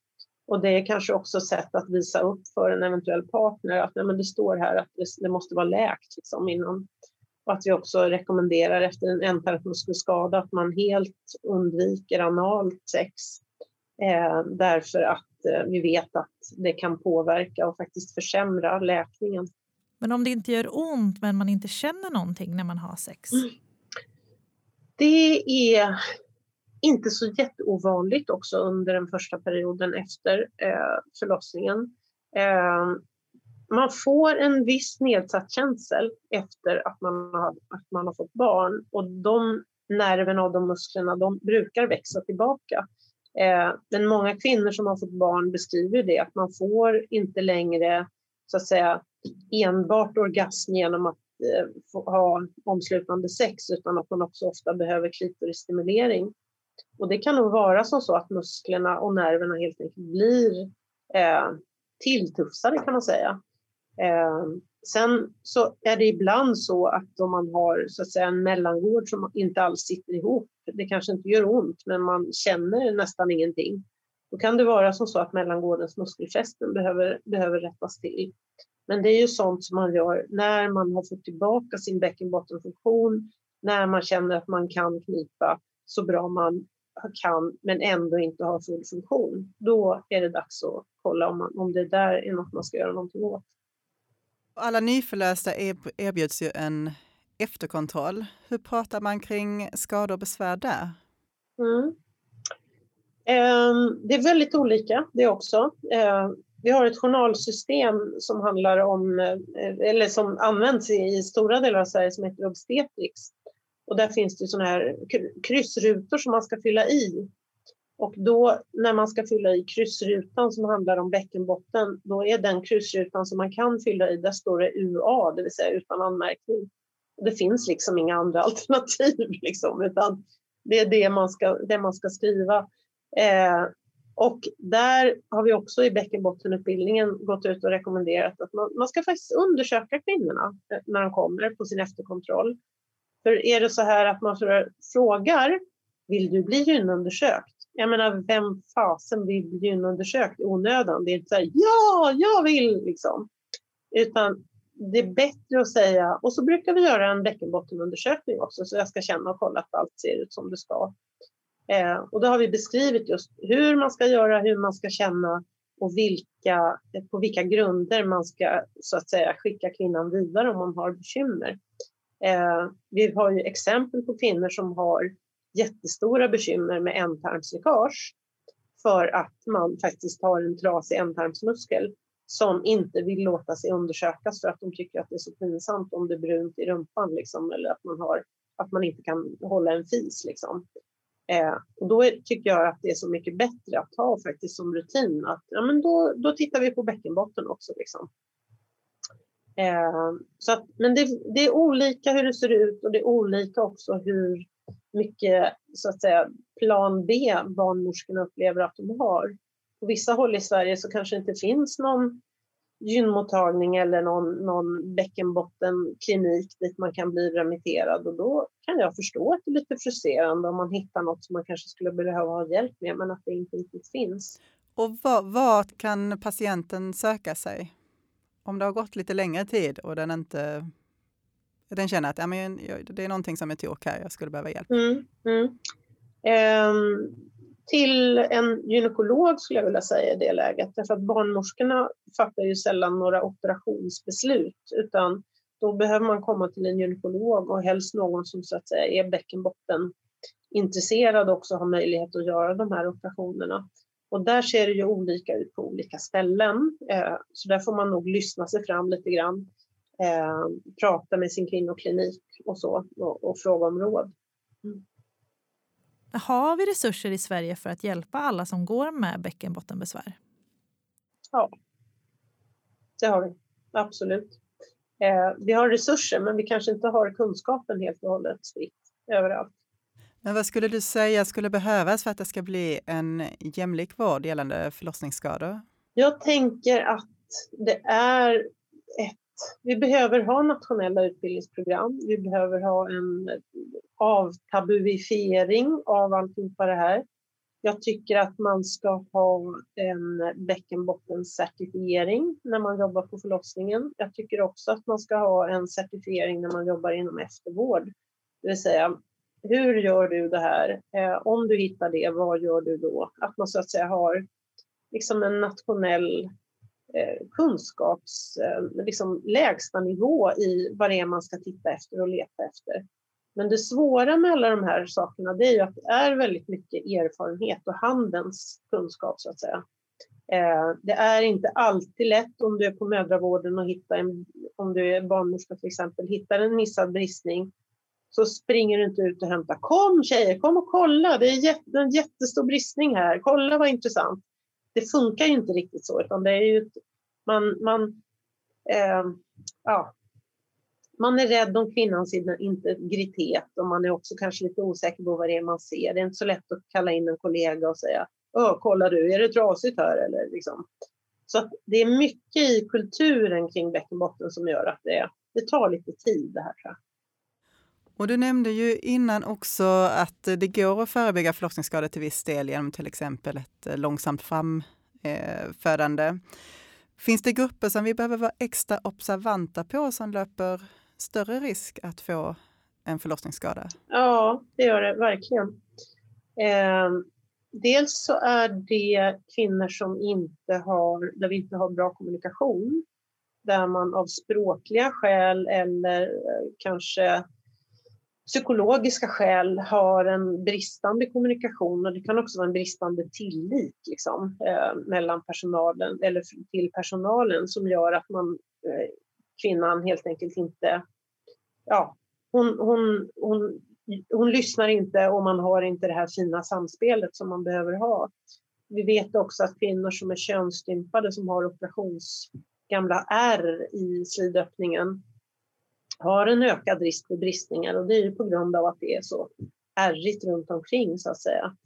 Och det är kanske också ett sätt att visa upp för en eventuell partner att nej, men det står här att det, det måste vara läkt liksom, innan och att vi också rekommenderar efter en ändtarmsmuskelskada att man helt undviker analt sex. Eh, därför att eh, vi vet att det kan påverka och faktiskt försämra läkningen. Men om det inte gör ont men man inte känner någonting när man har sex? Mm. Det är inte så jätteovanligt också under den första perioden efter eh, förlossningen. Man får en viss nedsatt känsel efter att man har, att man har fått barn och de nerverna och de musklerna de brukar växa tillbaka. Eh, men många kvinnor som har fått barn beskriver det att man får inte längre så att säga enbart orgasm genom att eh, ha omslutande sex utan att man också ofta behöver klitorisstimulering. Och det kan nog vara som så att musklerna och nerverna helt enkelt blir eh, tilltufsade kan man säga. Eh, sen så är det ibland så att om man har så att säga, en mellangård som inte alls sitter ihop, det kanske inte gör ont men man känner nästan ingenting. Då kan det vara som så att mellangårdens muskelfästen behöver, behöver rättas till. Men det är ju sånt som man gör när man har fått tillbaka sin bäckenbottenfunktion, när man känner att man kan knipa så bra man kan men ändå inte har full funktion. Då är det dags att kolla om, man, om det där är något man ska göra någonting åt. Alla nyförlösta erbjuds ju en efterkontroll. Hur pratar man kring skador och besvär där? Mm. Ehm, det är väldigt olika det också. Ehm, vi har ett journalsystem som handlar om, eh, eller som används i stora delar av Sverige som heter Obstetrix. Och där finns det sådana här kryssrutor som man ska fylla i. Och då när man ska fylla i kryssrutan som handlar om bäckenbotten, då är den kryssrutan som man kan fylla i, där står det UA, det vill säga utan anmärkning. Det finns liksom inga andra alternativ, liksom, utan det är det man ska, det man ska skriva. Eh, och där har vi också i bäckenbottenutbildningen gått ut och rekommenderat att man, man ska faktiskt undersöka kvinnorna eh, när de kommer på sin efterkontroll. För är det så här att man frågar, vill du bli gynundersökt? Jag menar, vem fasen vill bli gynundersökt i onödan? Det är inte så här, ja, jag vill liksom. Utan det är bättre att säga, och så brukar vi göra en bäckenbottenundersökning också, så jag ska känna och kolla att allt ser ut som det ska. Eh, och då har vi beskrivit just hur man ska göra, hur man ska känna och vilka, på vilka grunder man ska så att säga skicka kvinnan vidare om man har bekymmer. Eh, vi har ju exempel på kvinnor som har jättestora bekymmer med ändtarmsläckage för att man faktiskt har en trasig ändtarmsmuskel som inte vill låta sig undersökas för att de tycker att det är så pinsamt om det är brunt i rumpan liksom, eller att man, har, att man inte kan hålla en fis. Liksom. Eh, och då är, tycker jag att det är så mycket bättre att ha faktiskt som rutin att ja, men då, då tittar vi på bäckenbotten också. Liksom. Eh, så att, men det, det, är olika hur det ser ut och det är olika också hur mycket så att säga, plan B barnmorskorna upplever att de har. På vissa håll i Sverige så kanske det inte finns någon gynmottagning eller någon, någon bäckenbottenklinik dit man kan bli remitterad och då kan jag förstå att det är lite frustrerande om man hittar något som man kanske skulle behöva ha hjälp med men att det inte riktigt finns. Och vart kan patienten söka sig? om det har gått lite längre tid och den inte den känner att ja, men, det är någonting som är tok här, jag skulle behöva hjälp. Mm, mm. Um, till en gynekolog skulle jag vilja säga i det läget, därför att barnmorskorna fattar ju sällan några operationsbeslut, utan då behöver man komma till en gynekolog och helst någon som så att säga är bäckenbotten intresserad och också har möjlighet att göra de här operationerna. Och där ser det ju olika ut på olika ställen. Eh, så där får man nog lyssna sig fram lite grann. Eh, prata med sin kvinnoklinik och så och, och fråga om råd. Mm. Har vi resurser i Sverige för att hjälpa alla som går med bäckenbottenbesvär? Ja, det har vi. Absolut. Eh, vi har resurser, men vi kanske inte har kunskapen helt och hållet spritt överallt. Men vad skulle du säga skulle behövas för att det ska bli en jämlik vård gällande förlossningsskador? Jag tänker att det är ett... Vi behöver ha nationella utbildningsprogram. Vi behöver ha en avtabuifiering av alltihopa det här. Jag tycker att man ska ha en bäckenbottencertifiering när man jobbar på förlossningen. Jag tycker också att man ska ha en certifiering när man jobbar inom eftervård. Det vill säga hur gör du det här? Eh, om du hittar det, vad gör du då? Att man så att säga har liksom en nationell Eh, kunskaps, eh, liksom lägsta nivå i vad det är man ska titta efter och leta efter. Men det svåra med alla de här sakerna det är ju att det är väldigt mycket erfarenhet och handens kunskap så att säga. Eh, det är inte alltid lätt om du är på mödravården och hittar en, om du är barnmorska till exempel, hittar en missad bristning så springer du inte ut och hämtar. Kom tjejer, kom och kolla, det är en jättestor bristning här, kolla vad intressant. Det funkar ju inte riktigt så, utan det är ju man, man, eh, ja, man är rädd om kvinnans integritet och man är också kanske lite osäker på vad det är man ser. Det är inte så lätt att kalla in en kollega och säga kolla du, är det trasigt här eller liksom. Så det är mycket i kulturen kring bäckenbotten som gör att det, det tar lite tid det här. Tror jag. Och du nämnde ju innan också att det går att förebygga förlossningsskador till viss del genom till exempel ett eh, långsamt framfödande. Eh, Finns det grupper som vi behöver vara extra observanta på som löper större risk att få en förlossningsskada? Ja, det gör det verkligen. Eh, dels så är det kvinnor som inte har, där vi inte har bra kommunikation. Där man av språkliga skäl eller eh, kanske psykologiska skäl har en bristande kommunikation och det kan också vara en bristande tillit liksom, eh, mellan personalen eller till personalen som gör att man, eh, kvinnan helt enkelt inte, ja, hon, hon, hon, hon lyssnar inte och man har inte det här fina samspelet som man behöver ha. Vi vet också att kvinnor som är könsstympade som har operations gamla ärr i slidöppningen har en ökad risk för bristningar och det är ju på grund av att det är så ärrigt runt omkring så att säga.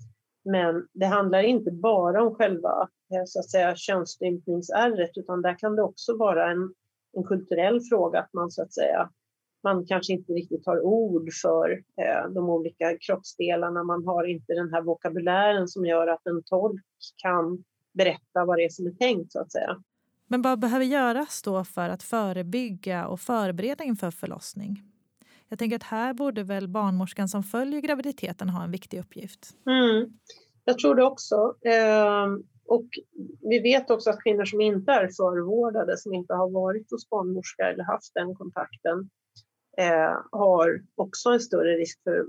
Men det handlar inte bara om själva eh, så att säga, könsstympningsärret utan där kan det också vara en, en kulturell fråga att man så att säga man kanske inte riktigt har ord för eh, de olika kroppsdelarna. Man har inte den här vokabulären som gör att en tolk kan berätta vad det är som är tänkt så att säga. Men vad behöver göras då för att förebygga och förbereda inför förlossning? Jag tänker att här borde väl barnmorskan som följer graviditeten ha en viktig uppgift? Mm. Jag tror det också. Eh, och vi vet också att kvinnor som inte är förvårdade, som inte har varit hos barnmorska eller haft den kontakten, eh, har också en större risk för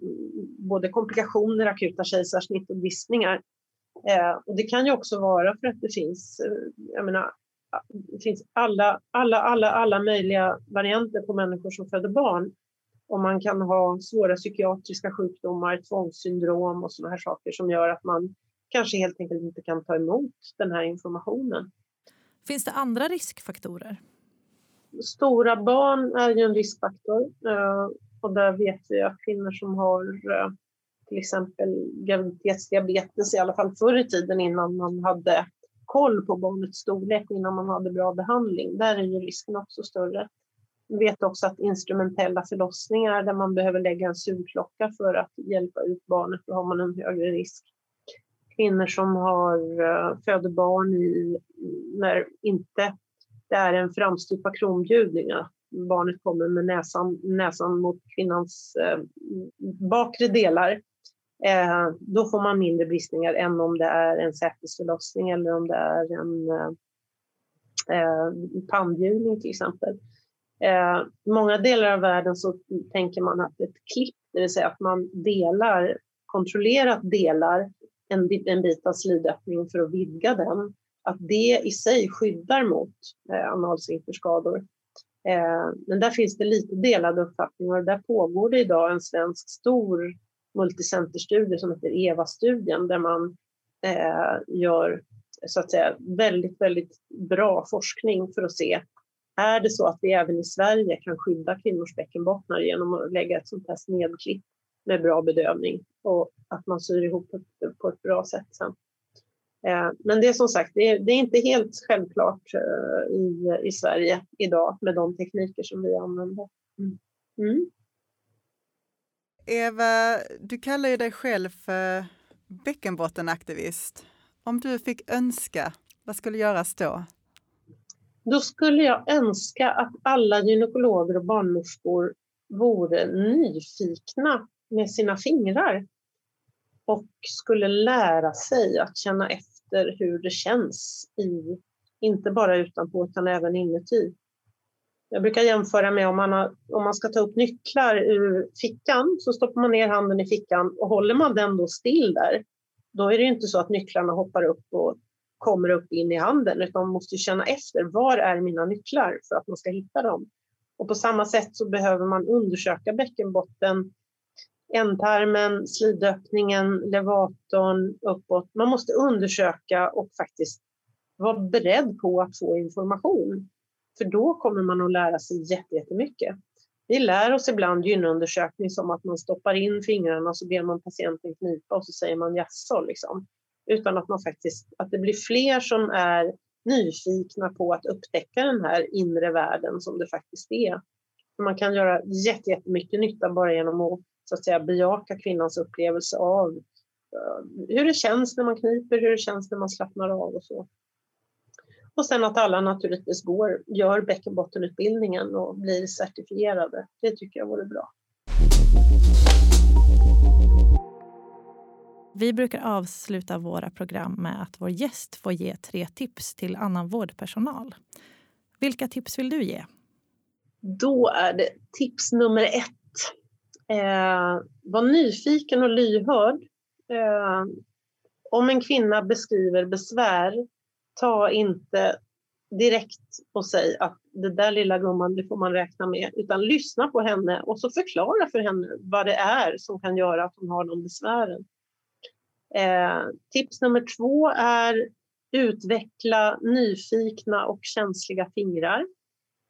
både komplikationer, akuta kejsarsnitt och bristningar. Eh, och det kan ju också vara för att det finns, eh, jag menar, det finns alla, alla, alla, alla möjliga varianter på människor som föder barn. Och man kan ha svåra psykiatriska sjukdomar, tvångssyndrom och sådana här saker som gör att man kanske helt enkelt inte kan ta emot den här informationen. Finns det andra riskfaktorer? Stora barn är ju en riskfaktor eh, och där vet vi att kvinnor som har eh, till exempel graviditetsdiabetes, i alla fall förr i tiden innan man hade koll på barnets storlek innan man hade bra behandling, där är ju risken också större. Vi vet också att instrumentella förlossningar där man behöver lägga en sugklocka för att hjälpa ut barnet, då har man en högre risk. Kvinnor som har eh, föder barn i, när inte det är en framstupa kronbjudning, barnet kommer med näsan, näsan mot kvinnans eh, bakre delar eh, då får man mindre bristningar än om det är en sätesförlossning eller om det är en eh, eh pannhjulning till exempel. Eh, många delar av världen så tänker man att ett klipp, det vill säga att man delar, kontrollerat delar en, en bit av slidöppningen för att vidga den, att det i sig skyddar mot eh, analsfinkterskador. Eh, men där finns det lite delade uppfattningar och där pågår det idag en svensk stor multicenterstudie som heter EVA-studien där man eh, gör så att säga väldigt, väldigt bra forskning för att se är det så att vi även i Sverige kan skydda kvinnors bäckenbottnar genom att lägga ett sånt här snedklipp med bra bedövning och att man syr ihop det på ett bra sätt sen. Eh, men det är som sagt, det är, det är inte helt självklart eh, i, i Sverige idag med de tekniker som vi använder. Mm. Mm. Eva, du kallar ju dig själv för bäckenbottenaktivist. Om du fick önska, vad skulle göras då? Då skulle jag önska att alla gynekologer och barnmorskor vore nyfikna med sina fingrar och skulle lära sig att känna efter hur det känns, i, inte bara utanpå utan även inuti. Jag brukar jämföra med om man, har, om man ska ta upp nycklar ur fickan så stoppar man ner handen i fickan och håller man den då still där, då är det inte så att nycklarna hoppar upp och kommer upp in i handen utan man måste känna efter, var är mina nycklar för att man ska hitta dem? Och på samma sätt så behöver man undersöka bäckenbotten, ändtarmen, slidöppningen, levatorn uppåt. Man måste undersöka och faktiskt vara beredd på att få information. För då kommer man att lära sig jättemycket. Vi lär oss ibland gynundersökning som att man stoppar in fingrarna och så ber man patienten knipa och så säger man jaså. Liksom. Utan att, man faktiskt, att det blir fler som är nyfikna på att upptäcka den här inre världen som det faktiskt är. Man kan göra jättemycket nytta bara genom att, så att säga, bejaka kvinnans upplevelse av eh, hur det känns när man kniper, hur det känns när man slappnar av och så. Och sen att alla naturligtvis går, gör bäckenbottenutbildningen och blir certifierade. Det tycker jag vore bra. Vi brukar avsluta våra program med att vår gäst får ge tre tips till annan vårdpersonal. Vilka tips vill du ge? Då är det tips nummer ett. Eh, var nyfiken och lyhörd. Eh, om en kvinna beskriver besvär, ta inte direkt och säg att det där lilla gumman, det får man räkna med, utan lyssna på henne och så förklara för henne vad det är som kan göra att hon har de besvären. Eh, tips nummer två är utveckla nyfikna och känsliga fingrar.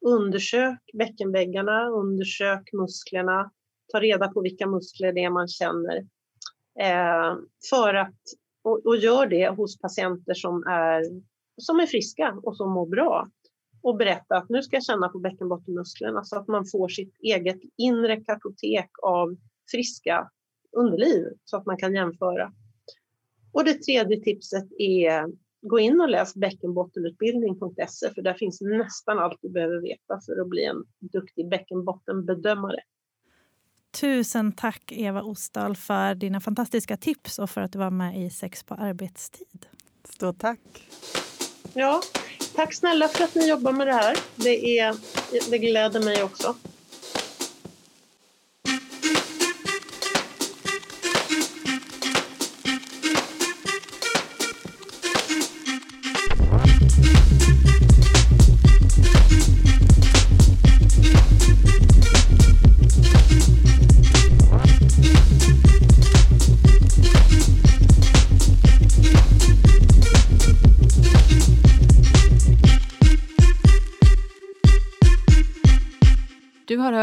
Undersök bäckenväggarna, undersök musklerna, ta reda på vilka muskler det är man känner. Eh, för att, och, och, gör det hos patienter som är, som är friska och som mår bra. Och berätta att nu ska jag känna på bäckenbottenmusklerna så att man får sitt eget inre kartotek av friska underliv så att man kan jämföra. Och det tredje tipset är gå in och läs bäckenbottenutbildning.se för där finns nästan allt du behöver veta för att bli en duktig bäckenbottenbedömare. Tusen tack Eva Ostal för dina fantastiska tips och för att du var med i Sex på arbetstid. Stort tack. Ja, tack snälla för att ni jobbar med det här. Det, är, det gläder mig också.